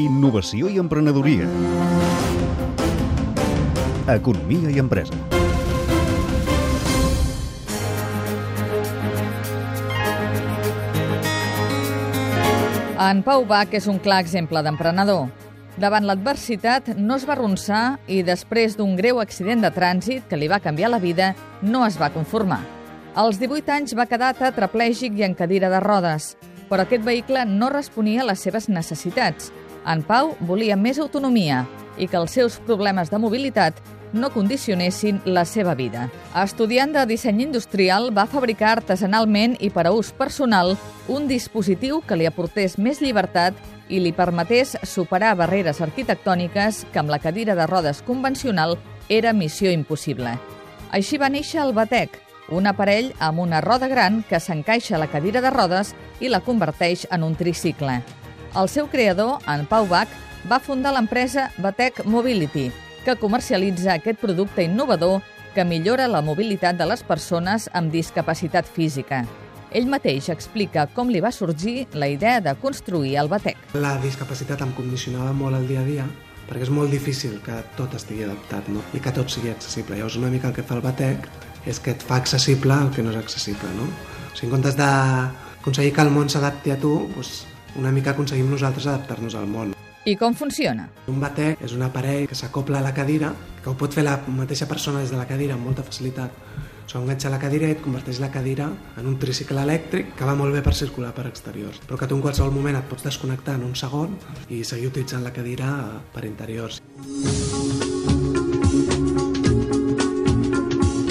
Innovació i emprenedoria. Economia i empresa. En Pau Bach és un clar exemple d'emprenedor. Davant l'adversitat no es va arronsar i després d'un greu accident de trànsit que li va canviar la vida, no es va conformar. Als 18 anys va quedar tetraplègic i en cadira de rodes, però aquest vehicle no responia a les seves necessitats. En Pau volia més autonomia i que els seus problemes de mobilitat no condicionessin la seva vida. Estudiant de disseny industrial, va fabricar artesanalment i per a ús personal un dispositiu que li aportés més llibertat i li permetés superar barreres arquitectòniques que amb la cadira de rodes convencional era missió impossible. Així va néixer el Batec, un aparell amb una roda gran que s'encaixa a la cadira de rodes i la converteix en un tricicle. El seu creador, en Pau Bach, va fundar l'empresa Batec Mobility, que comercialitza aquest producte innovador que millora la mobilitat de les persones amb discapacitat física. Ell mateix explica com li va sorgir la idea de construir el batec. La discapacitat em condicionava molt el dia a dia perquè és molt difícil que tot estigui adaptat no? i que tot sigui accessible. Llavors una mica el que fa el batec és que et fa accessible el que no és accessible. No? O sigui, en comptes d'aconseguir que el món s'adapti a tu, doncs una mica aconseguim nosaltres adaptar-nos al món. I com funciona? Un batec és un aparell que s'acopla a la cadira, que ho pot fer la mateixa persona des de la cadira amb molta facilitat. S'ho enganxa a la cadira i et converteix la cadira en un tricicle elèctric que va molt bé per circular per exteriors, però que tu en qualsevol moment et pots desconnectar en un segon i seguir utilitzant la cadira per interiors.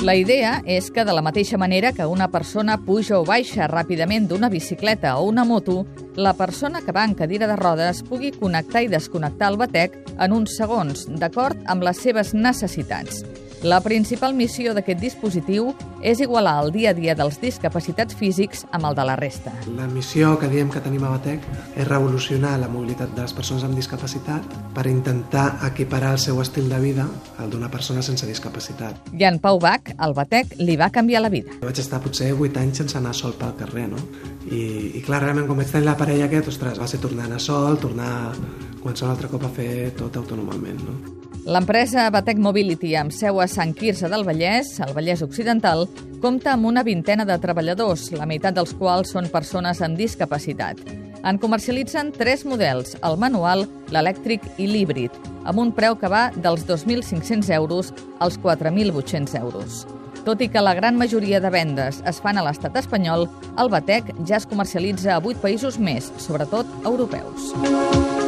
La idea és que de la mateixa manera que una persona puja o baixa ràpidament d'una bicicleta o una moto, la persona que va en cadira de rodes pugui connectar i desconnectar el batec en uns segons, d'acord amb les seves necessitats. La principal missió d'aquest dispositiu és igualar el dia a dia dels discapacitats físics amb el de la resta. La missió que diem que tenim a Batec és revolucionar la mobilitat de les persones amb discapacitat per intentar equiparar el seu estil de vida al d'una persona sense discapacitat. I en Pau Bach, el Batec, li va canviar la vida. Vaig estar potser 8 anys sense anar sol pel carrer, no? I, i clar, realment, quan vaig tenir l'aparell aquest, ostres, va ser tornar a sol, tornar qualsevol altre cop a fer tot autònomament, no? L'empresa Batec Mobility, amb seu a Sant Quirze del Vallès, al Vallès Occidental, compta amb una vintena de treballadors, la meitat dels quals són persones amb discapacitat. En comercialitzen tres models, el manual, l'elèctric i l'híbrid, amb un preu que va dels 2.500 euros als 4.800 euros. Tot i que la gran majoria de vendes es fan a l'estat espanyol, el Batec ja es comercialitza a 8 països més, sobretot europeus.